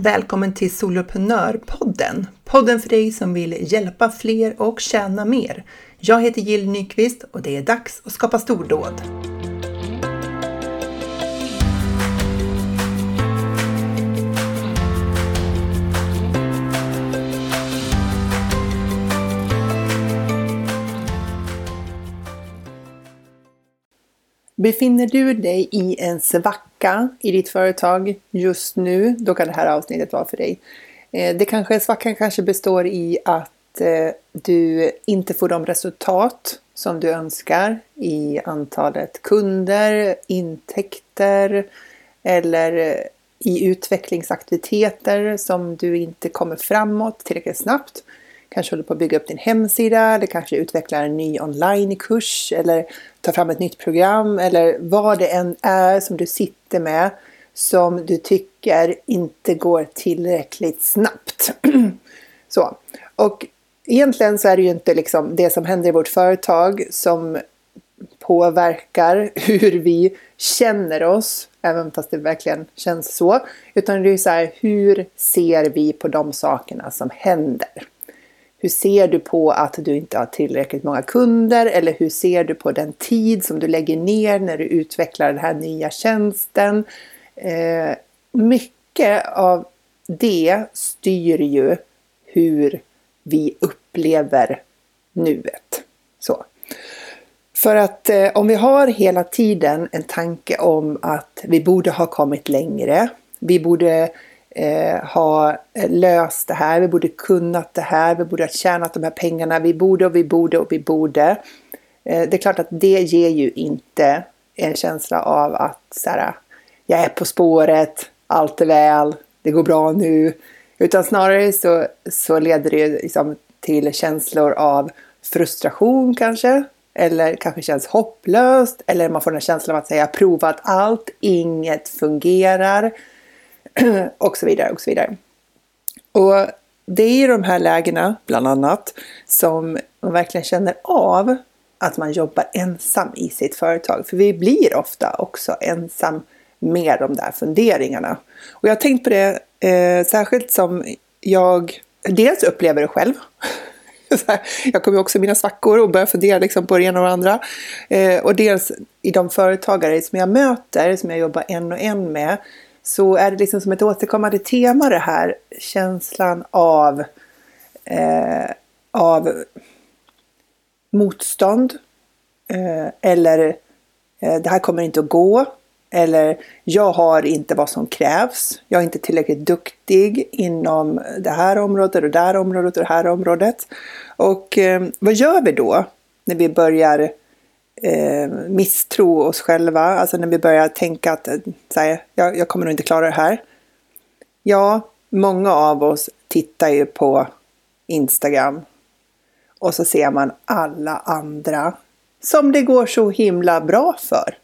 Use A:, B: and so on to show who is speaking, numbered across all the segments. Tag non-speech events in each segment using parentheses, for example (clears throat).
A: Välkommen till Soloprenörpodden! Podden för dig som vill hjälpa fler och tjäna mer. Jag heter Jill Nyqvist och det är dags att skapa stordåd. Befinner du dig i en svacka i ditt företag just nu, då kan det här avsnittet vara för dig. Eh, det kanske, svackan kanske består i att eh, du inte får de resultat som du önskar i antalet kunder, intäkter eller eh, i utvecklingsaktiviteter som du inte kommer framåt tillräckligt snabbt kanske håller på att bygga upp din hemsida eller kanske utvecklar en ny onlinekurs eller tar fram ett nytt program eller vad det än är som du sitter med som du tycker inte går tillräckligt snabbt. (clears throat) så. Och egentligen så är det ju inte liksom det som händer i vårt företag som påverkar (laughs) hur vi känner oss, även fast det verkligen känns så. Utan det är så här, hur ser vi på de sakerna som händer? Hur ser du på att du inte har tillräckligt många kunder? Eller hur ser du på den tid som du lägger ner när du utvecklar den här nya tjänsten? Eh, mycket av det styr ju hur vi upplever nuet. Så. För att eh, om vi har hela tiden en tanke om att vi borde ha kommit längre, vi borde eh, ha löst det här, vi borde kunnat det här, vi borde ha tjänat de här pengarna, vi borde och vi borde och vi borde. Eh, det är klart att det ger ju inte en känsla av att så här, jag är på spåret, allt är väl, det går bra nu. Utan snarare så, så leder det liksom till känslor av frustration kanske. Eller kanske känns hopplöst. Eller man får den känslan av att säga provat allt, inget fungerar. (clears throat) och så vidare och så vidare. Och det är i de här lägena, bland annat, som man verkligen känner av att man jobbar ensam i sitt företag. För vi blir ofta också ensam med de där funderingarna. Och jag har tänkt på det eh, särskilt som jag dels upplever det själv. (laughs) jag kommer också i mina svackor och börjar fundera liksom på det ena och det andra. Eh, och dels i de företagare som jag möter, som jag jobbar en och en med, så är det liksom som ett återkommande tema det här känslan av, eh, av motstånd eh, eller eh, det här kommer inte att gå eller jag har inte vad som krävs. Jag är inte tillräckligt duktig inom det här området och det här området och det här området. Och eh, vad gör vi då när vi börjar eh, misstro oss själva, alltså när vi börjar tänka att eh, så här, jag, jag kommer nog inte klara det här. Ja, många av oss tittar ju på Instagram och så ser man alla andra som det går så himla bra för.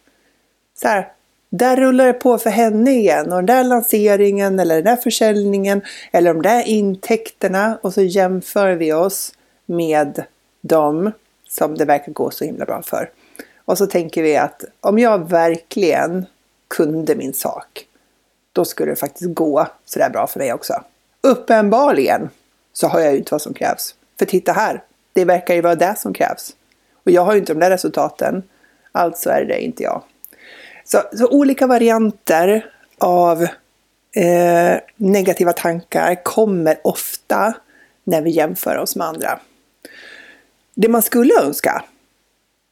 A: Så här, där rullar det på för henne igen och den där lanseringen eller den där försäljningen eller de där intäkterna och så jämför vi oss med dem som det verkar gå så himla bra för. Och så tänker vi att om jag verkligen kunde min sak, då skulle det faktiskt gå sådär bra för mig också. Uppenbarligen så har jag ju inte vad som krävs. För titta här, det verkar ju vara det som krävs. Och jag har ju inte de där resultaten, alltså är det inte jag. Så, så olika varianter av eh, negativa tankar kommer ofta när vi jämför oss med andra. Det man skulle önska,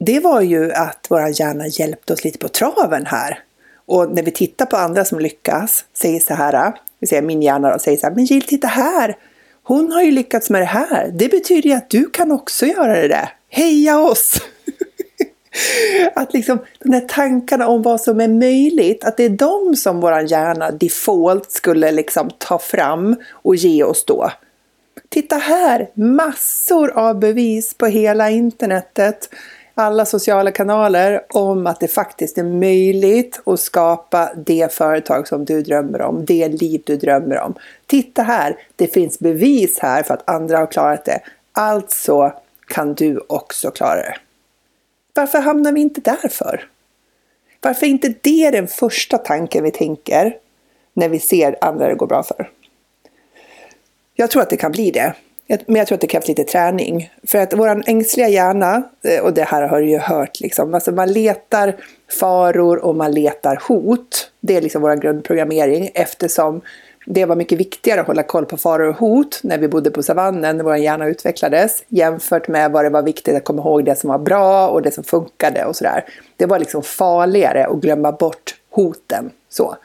A: det var ju att vår hjärna hjälpte oss lite på traven här. Och när vi tittar på andra som lyckas, säger så här, vi säger min hjärna och säger så här, men Jill titta här! Hon har ju lyckats med det här. Det betyder ju att du kan också göra det där. Heja oss! (laughs) att liksom de här tankarna om vad som är möjligt, att det är de som vår hjärna default skulle liksom ta fram och ge oss då. Titta här! Massor av bevis på hela internetet alla sociala kanaler om att det faktiskt är möjligt att skapa det företag som du drömmer om, det liv du drömmer om. Titta här, det finns bevis här för att andra har klarat det. Alltså kan du också klara det. Varför hamnar vi inte där för? Varför är inte det den första tanken vi tänker när vi ser andra det går bra för? Jag tror att det kan bli det. Men jag tror att det krävs lite träning. För att vår ängsliga hjärna, eh, och det här har du ju hört, liksom, alltså man letar faror och man letar hot. Det är liksom vår grundprogrammering eftersom det var mycket viktigare att hålla koll på faror och hot när vi bodde på savannen, när vår hjärna utvecklades, jämfört med vad det var viktigt att komma ihåg det som var bra och det som funkade och sådär. Det var liksom farligare att glömma bort hoten. Så.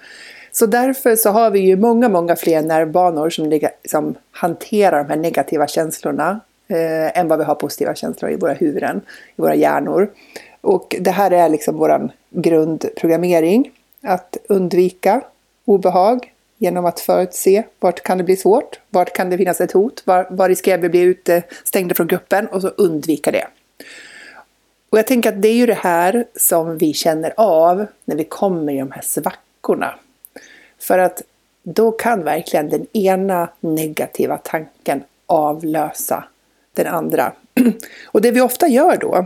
A: Så därför så har vi ju många, många fler nervbanor som, som hanterar de här negativa känslorna eh, än vad vi har positiva känslor i våra huvuden, i våra hjärnor. Och det här är liksom vår grundprogrammering. Att undvika obehag genom att förutse vart kan det bli svårt, vart kan det finnas ett hot, var, var riskerar vi att bli utestängda från gruppen och så undvika det. Och jag tänker att det är ju det här som vi känner av när vi kommer i de här svackorna. För att då kan verkligen den ena negativa tanken avlösa den andra. (clears throat) Och det vi ofta gör då,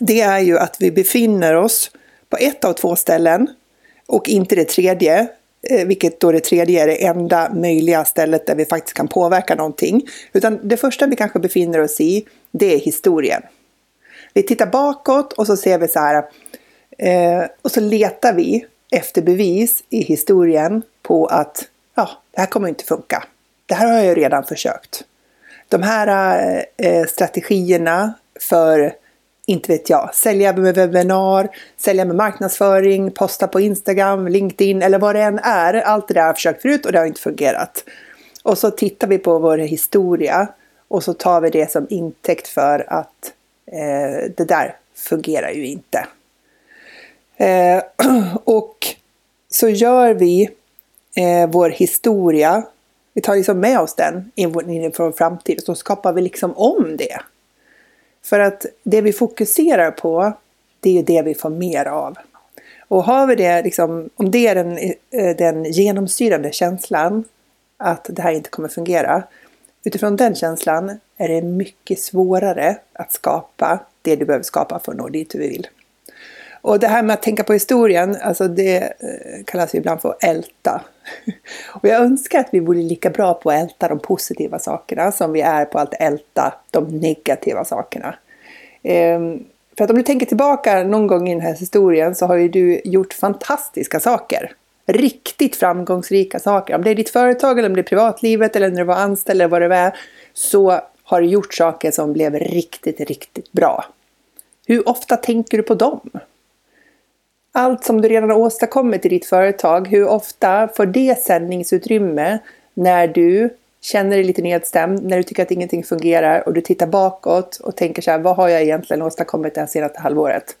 A: det är ju att vi befinner oss på ett av två ställen och inte det tredje, eh, vilket då det tredje är det enda möjliga stället där vi faktiskt kan påverka någonting. Utan det första vi kanske befinner oss i, det är historien. Vi tittar bakåt och så ser vi så här, eh, och så letar vi efter bevis i historien på att ja, det här kommer inte funka. Det här har jag ju redan försökt. De här eh, eh strategierna för, inte vet jag, sälja med webbinar, sälja med marknadsföring, posta på Instagram, LinkedIn eller vad det än är. Allt det där har jag försökt förut och det har inte fungerat. Och så tittar vi på vår historia och så tar vi det som intäkt för att eh, det där fungerar ju inte. Eh, (clears throat) och så gör vi eh, vår historia, vi tar liksom med oss den in i vår framtid och så skapar vi liksom om det. För att det vi fokuserar på, det är ju det vi får mer av. Och har vi det, liksom, om det är den, eh, den genomsyrande känslan att det här inte kommer fungera, utifrån den känslan är det mycket svårare att skapa det du behöver skapa för att nå dit du vill. Och det här med att tänka på historien, alltså det eh, kallas ju ibland för att älta. (laughs) Och jag önskar att vi vore lika bra på att älta de positiva sakerna som vi är på att älta de negativa sakerna. Ehm, för att om du tänker tillbaka någon gång i den här historien så har ju du gjort fantastiska saker. Riktigt framgångsrika saker. Om det är ditt företag eller om det är privatlivet eller när du var anställd eller vad det var. Så har du gjort saker som blev riktigt, riktigt bra. Hur ofta tänker du på dem? Allt som du redan har åstadkommit i ditt företag, hur ofta får det sändningsutrymme när du känner dig lite nedstämd, när du tycker att ingenting fungerar och du tittar bakåt och tänker så här, vad har jag egentligen åstadkommit det här senaste halvåret?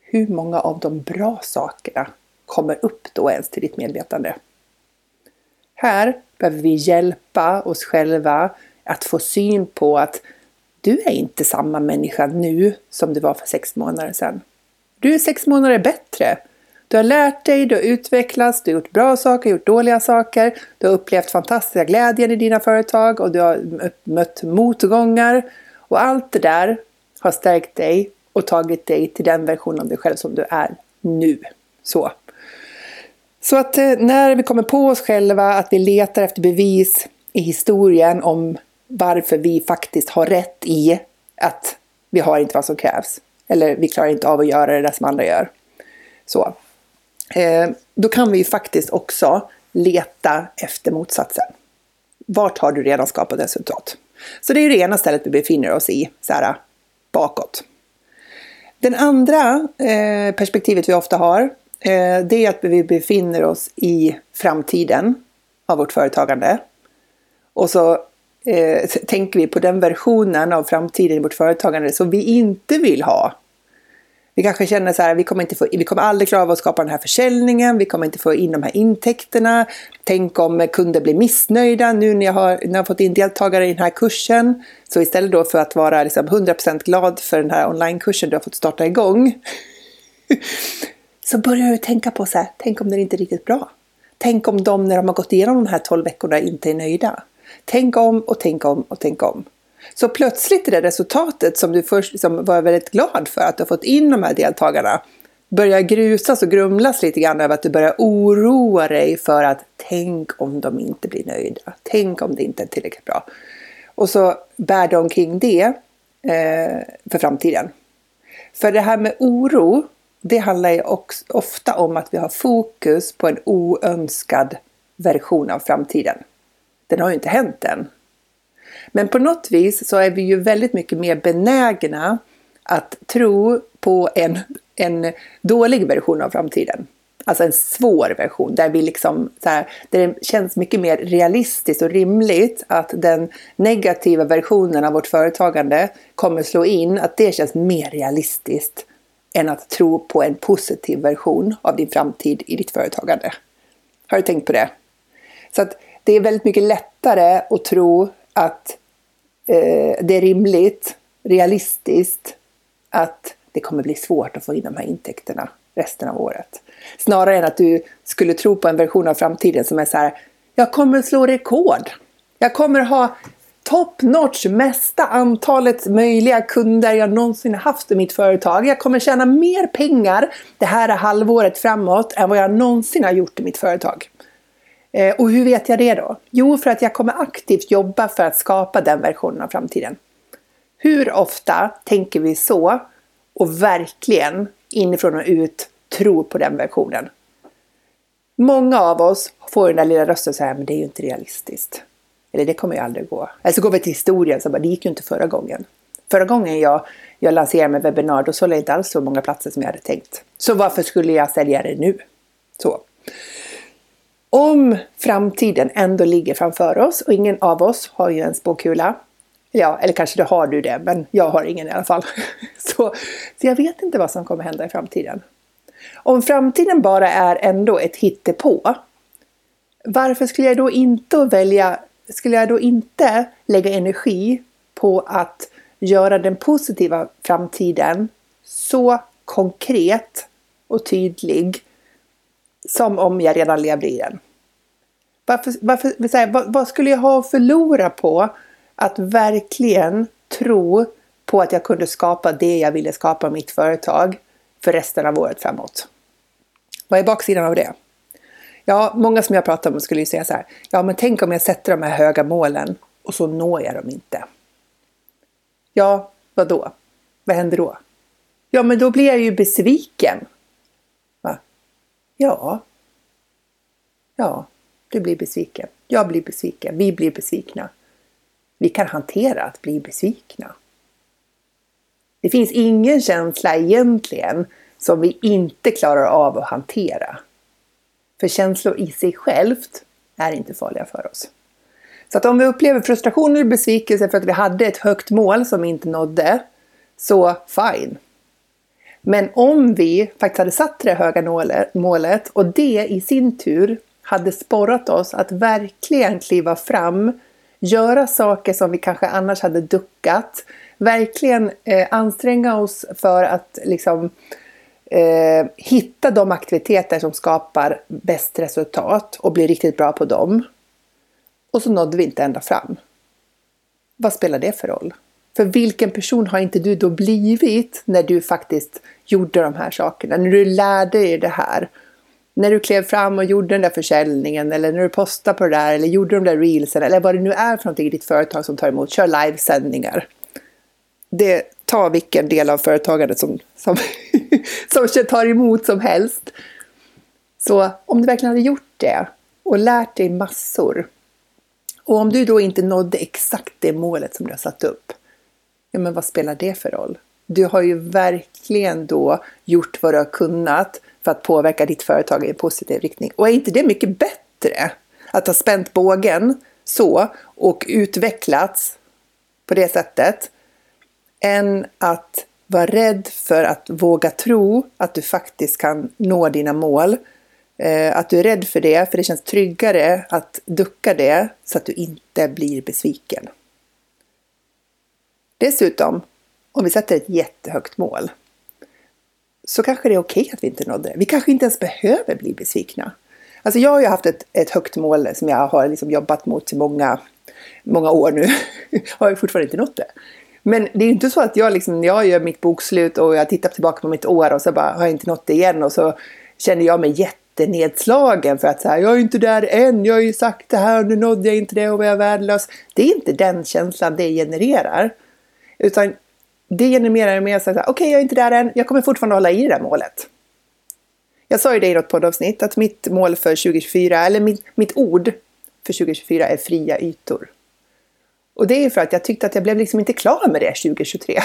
A: Hur många av de bra sakerna kommer upp då ens till ditt medvetande? Här behöver vi hjälpa oss själva att få syn på att du är inte samma människa nu som du var för sex månader sedan. Du är sex månader bättre. Du har lärt dig, du har utvecklats, du har gjort bra saker, gjort dåliga saker. Du har upplevt fantastiska glädjen i dina företag och du har mött motgångar. Och allt det där har stärkt dig och tagit dig till den version av dig själv som du är nu. Så. Så att eh, när vi kommer på oss själva att vi letar efter bevis i historien om varför vi faktiskt har rätt i att vi har inte vad som krävs. Eller vi klarar inte av att göra det där som andra gör. Så. Eh, då kan vi ju faktiskt också leta efter motsatsen. Vart har du redan skapat resultat? Så det är det ena stället vi befinner oss i, så här, bakåt. Den andra eh, perspektivet vi ofta har, eh, det är att vi befinner oss i framtiden av vårt företagande. Och så eh, tänker vi på den versionen av framtiden i vårt företagande som vi inte vill ha vi kanske känner så här, vi kommer, inte få, vi kommer aldrig klara av att skapa den här försäljningen, vi kommer inte få in de här intäkterna. Tänk om kunder blir missnöjda nu när jag har, när jag har fått in deltagare i den här kursen. Så istället då för att vara liksom 100% glad för den här onlinekursen du har fått starta igång. (laughs) så börjar du tänka på så här, tänk om den inte är riktigt bra. Tänk om de när de har gått igenom de här 12 veckorna inte är nöjda. Tänk om och tänk om och tänk om. Så plötsligt är det resultatet som du först liksom var väldigt glad för att du har fått in de här deltagarna. börjar grusas och grumlas lite grann över att du börjar oroa dig för att tänk om de inte blir nöjda. Tänk om det inte är tillräckligt bra. Och så bär du omkring det eh, för framtiden. För det här med oro, det handlar ju också ofta om att vi har fokus på en oönskad version av framtiden. Den har ju inte hänt än. Men på något vis så är vi ju väldigt mycket mer benägna att tro på en, en dålig version av framtiden. Alltså en svår version där vi liksom så här, där det känns mycket mer realistiskt och rimligt att den negativa versionen av vårt företagande kommer slå in, att det känns mer realistiskt än att tro på en positiv version av din framtid i ditt företagande. Har du tänkt på det? Så att det är väldigt mycket lättare att tro att eh, det är rimligt, realistiskt, att det kommer bli svårt att få in de här intäkterna resten av året. Snarare än att du skulle tro på en version av framtiden som är så här, jag kommer slå rekord. Jag kommer ha top notch mesta antalet möjliga kunder jag någonsin haft i mitt företag. Jag kommer tjäna mer pengar det här halvåret framåt än vad jag någonsin har gjort i mitt företag. Eh, och hur vet jag det då? Jo, för att jag kommer aktivt jobba för att skapa den versionen av framtiden. Hur ofta tänker vi så och verkligen inifrån och ut tror på den versionen? Många av oss får den där lilla rösten så här, men det är ju inte realistiskt. Eller det kommer ju aldrig gå. Eller så går vi till historien, så bara, det gick ju inte förra gången. Förra gången jag, jag lanserade med webbinar, då sålde jag inte alls så många platser som jag hade tänkt. Så varför skulle jag sälja det nu? Så. Om framtiden ändå ligger framför oss och ingen av oss har ju en spåkula. Ja, eller kanske det har du det, men jag har ingen i alla fall. (laughs) Så, så jag vet inte vad som kommer hända i framtiden. Om framtiden bara är ändå ett hittepå, varför skulle jag då inte välja, skulle jag då inte lägga energi på att göra den positiva framtiden så konkret och tydlig som om jag redan levde i den. Varför, varför, här, vad, vad, skulle jag ha att förlora på att verkligen tro på att jag kunde skapa det jag ville skapa i mitt företag för resten av året framåt? Vad är baksidan av det? Ja, många som jag pratar med skulle ju säga så här. Ja, men tänk om jag sätter de här höga målen och så når jag dem inte. Ja, vad då? Vad händer då? Ja, men då blir jag ju besviken. Ja. Ja, du blir besviken. Jag blir besviken. Vi blir besvikna. Vi kan hantera att bli besvikna. Det finns ingen känsla egentligen som vi inte klarar av att hantera. För känslor i sig självt är inte farliga för oss. Så att om vi upplever frustration eller besvikelse för att vi hade ett högt mål som vi inte nådde, så fine. Men om vi faktiskt hade satt det höga målet och det i sin tur hade sporrat oss att verkligen kliva fram, göra saker som vi kanske annars hade duckat, verkligen eh, anstränga oss för att liksom eh, hitta de aktiviteter som skapar bäst resultat och bli riktigt bra på dem. Och så nådde vi inte ända fram. Vad spelar det för roll? För vilken person har inte du då blivit när du faktiskt gjorde de här sakerna? När du lärde dig det här när du klev fram och gjorde den där försäljningen eller när du postade på det där eller gjorde de där reelsen eller vad det nu är för någonting i ditt företag som tar emot, kör livesändningar. Det tar vilken del av företagandet som, som, (laughs) som tar emot som helst. Så om du verkligen hade gjort det och lärt dig massor och om du då inte nådde exakt det målet som du har satt upp, ja men vad spelar det för roll? Du har ju verkligen då gjort vad du har kunnat för att påverka ditt företag i en positiv riktning. Och är inte det mycket bättre? Att ha spänt bågen så och utvecklats på det sättet än att vara rädd för att våga tro att du faktiskt kan nå dina mål. Eh, att du är rädd för det, för det känns tryggare att ducka det så att du inte blir besviken. Dessutom, om vi sätter ett jättehögt mål så kanske det är okej okay att vi inte nådde det. Vi kanske inte ens behöver bli besvikna. Alltså jag har ju haft ett, ett högt mål som jag har liksom jobbat mot i många, många år nu. (laughs) har jag fortfarande inte nått det. Men det är ju inte så att jag liksom, jag gör mitt bokslut och jag tittar tillbaka på mitt år och så bara har jag inte nått det igen och så känner jag mig jättenedslagen för att så här, jag är inte där än, jag har ju sagt det här och nu nådde jag inte det och jag är värdelös. Det är inte den känslan det genererar. Utan det genererar mer så här, okej okay, jag är inte där än, jag kommer fortfarande hålla i det där målet. Jag sa ju det i något poddavsnitt att mitt mål för 2024, eller mitt, mitt ord för 2024 är fria ytor. Och det är för att jag tyckte att jag blev liksom inte klar med det 2023.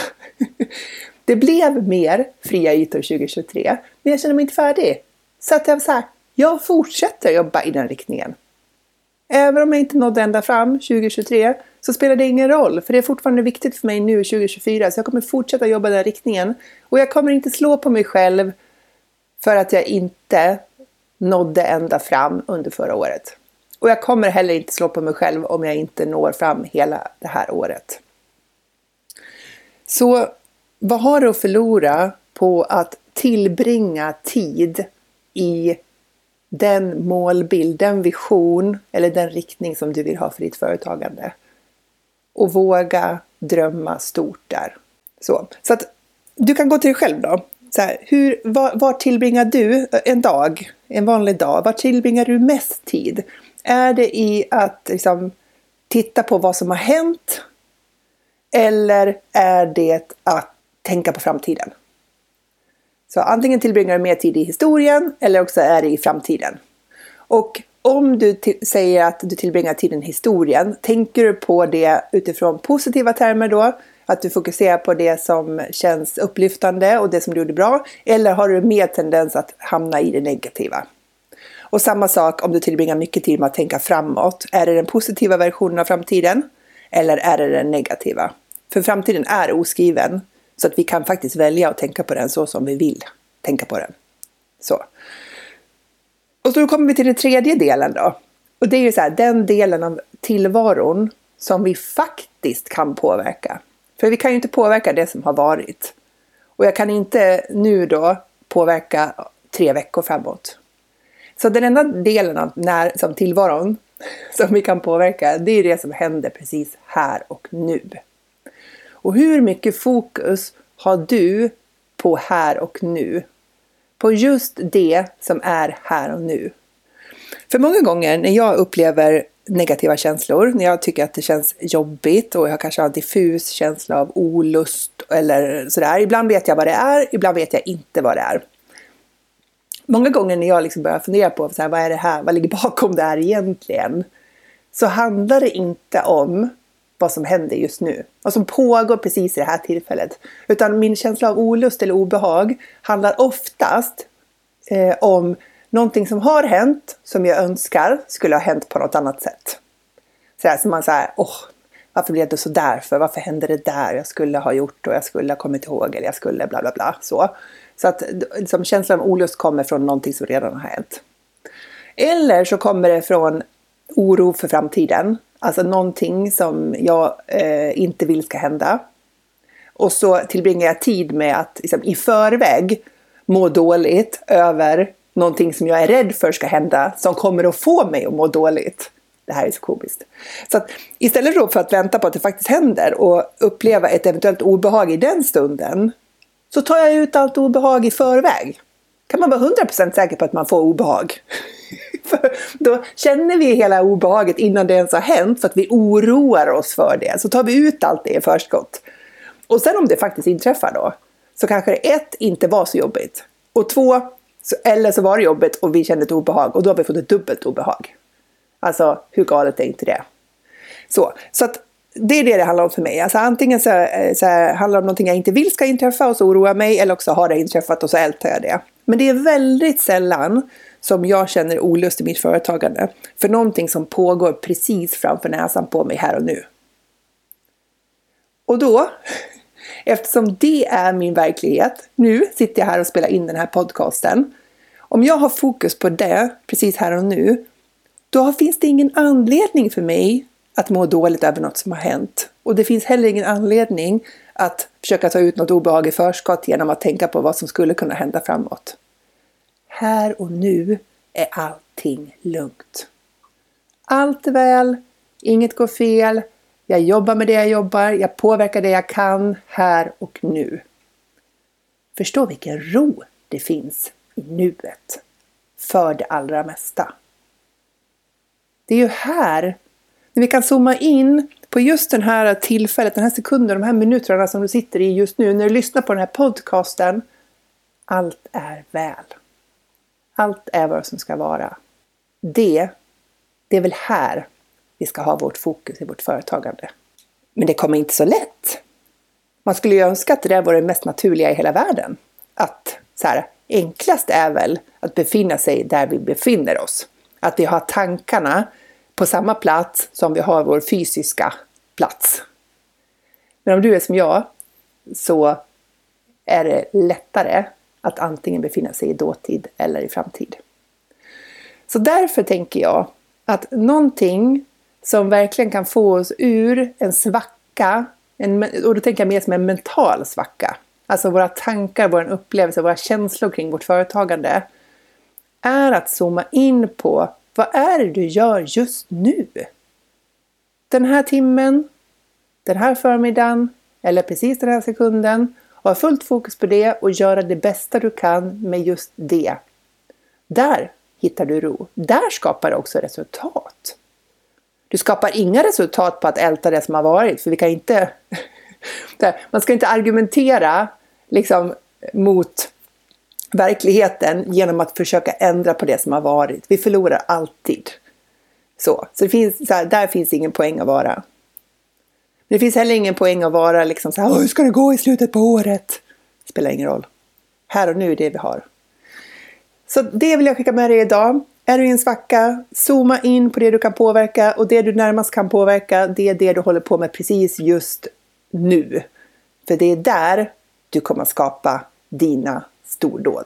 A: (laughs) det blev mer fria ytor 2023, men jag kände mig inte färdig. Så att jag var så här, jag fortsätter jobba i den riktningen. Även om jag inte nådde ända fram 2023 så spelar det ingen roll, för det är fortfarande viktigt för mig nu 2024, så jag kommer fortsätta jobba i den riktningen. Och jag kommer inte slå på mig själv för att jag inte nådde ända fram under förra året. Och jag kommer heller inte slå på mig själv om jag inte når fram hela det här året. Så vad har du att förlora på att tillbringa tid i den målbild, den vision eller den riktning som du vill ha för ditt företagande? Och våga drömma stort där. Så, så att du kan gå till dig själv då. Så här, hur, var, var tillbringar du en dag, en vanlig dag? Var tillbringar du mest tid? Är det i att liksom, titta på vad som har hänt? Eller är det att tänka på framtiden? Så antingen tillbringar du mer tid i historien eller också är det i framtiden. Och om du säger att du tillbringar tiden i historien, tänker du på det utifrån positiva termer då? Att du fokuserar på det som känns upplyftande och det som du gjorde bra? Eller har du mer tendens att hamna i det negativa? Och samma sak om du tillbringar mycket tid med att tänka framåt. Är det den positiva versionen av framtiden? Eller är det den negativa? För framtiden är oskriven. Så att vi kan faktiskt välja att tänka på den så som vi vill tänka på den. Så. Och så kommer vi till den tredje delen då. Och det är ju så här, den delen av tillvaron som vi faktiskt kan påverka. För vi kan ju inte påverka det som har varit. Och jag kan inte nu då påverka tre veckor framåt. Så den enda delen av när, som tillvaron (laughs) som vi kan påverka, det är det som händer precis här och nu. Och hur mycket fokus har du på här och nu? På just det som är här och nu. För många gånger när jag upplever negativa känslor, när jag tycker att det känns jobbigt och jag kanske har en diffus känsla av olust eller sådär. Ibland vet jag vad det är, ibland vet jag inte vad det är många gånger när jag liksom börjar fundera på så här, vad är det här, vad ligger bakom det här egentligen? Så handlar det inte om vad som händer just nu, vad som pågår precis i det här tillfället. Utan min känsla av olust eller obehag handlar oftast eh, om någonting som har hänt som jag önskar skulle ha hänt på något annat sätt. Så här, som man säger, åh, varför blev det så där för? Varför hände det där? Jag skulle ha gjort och jag skulle ha kommit ihåg eller jag skulle bla bla bla. Så. Så att liksom, känslan av olust kommer från någonting som redan har hänt. Eller så kommer det från oro för framtiden. Alltså någonting som jag eh, inte vill ska hända. Och så tillbringar jag tid med att liksom, i förväg må dåligt över någonting som jag är rädd för ska hända som kommer att få mig att må dåligt. Det här är så komiskt. Så att istället för att vänta på att det faktiskt händer och uppleva ett eventuellt obehag i den stunden så tar jag ut allt obehag i förväg. Kan man vara 100% säker på att man får obehag. (laughs) (laughs) för då känner vi hela obehaget innan det ens har hänt för att vi oroar oss för det. Så tar vi ut allt det i förskott. Och sen om det faktiskt inträffar då, så kanske det ett, inte var så jobbigt. Och två, så, eller så var det jobbigt och vi kände ett obehag och då har vi fått ett dubbelt obehag. Alltså, hur galet är inte det? Så, så att det är det det handlar om för mig. Alltså antingen så, eh, så här, handlar det om någonting jag inte vill ska inträffa och så oroar jag mig eller också har det inträffat och så ältar jag det. Men det är väldigt sällan som jag känner olust i mitt företagande för någonting som pågår precis framför näsan på mig här och nu. Och då, (laughs) eftersom det är min verklighet, nu sitter jag här och spelar in den här podcasten. Om jag har fokus på det precis här och nu, då finns det ingen anledning för mig att må dåligt över något som har hänt. Och det finns heller ingen anledning att försöka ta ut något obehag i förskott genom att tänka på vad som skulle kunna hända framåt. Här och nu är allting lugnt. Allt är väl, inget går fel, Jag jobbar med det jag jobbar, jag påverkar det jag kan här och nu. Förstå vilken ro det finns i nuet för det allra mesta. Det är ju här, när vi kan zooma in på just den här tillfället, den här sekunden, de här minuterna som du sitter i just nu, när du lyssnar på den här podcasten. Allt är väl. Allt är vad som ska vara. Det, det är väl här vi ska ha vårt fokus i vårt företagande. Men det kommer inte så lätt. Man skulle ju önska att det där vore det mest naturliga i hela världen. Att så här, enklast är väl att befinna sig där vi befinner oss. Att vi har tankarna på samma plats som vi har vår fysiska plats. Men om du är som jag så är det lättare att antingen befinna sig i dåtid eller i framtid. Så därför tänker jag att någonting som verkligen kan få oss ur en svacka, en, och då tänker jag mer som en mental svacka, alltså våra tankar, vår upplevelse, våra känslor kring vårt företagande, är att zooma in på vad är det du gör just nu? Den här timmen, den här förmiddagen eller precis den här sekunden. Ha fullt fokus på det och göra det bästa du kan med just det. Där hittar du ro. Där skapar du också resultat. Du skapar inga resultat på att älta det som har varit, för vi kan inte... (laughs) man ska inte argumentera liksom, mot verkligheten genom att försöka ändra på det som har varit. Vi förlorar alltid. Så, så, det finns, så här, där finns ingen poäng att vara. Det finns heller ingen poäng att vara liksom så här, hur ska det gå i slutet på året? Spelar ingen roll. Här och nu är det vi har. Så det vill jag skicka med dig idag. Är du i en svacka, zooma in på det du kan påverka och det du närmast kan påverka, det är det du håller på med precis just nu. För det är där du kommer skapa dina stordåd.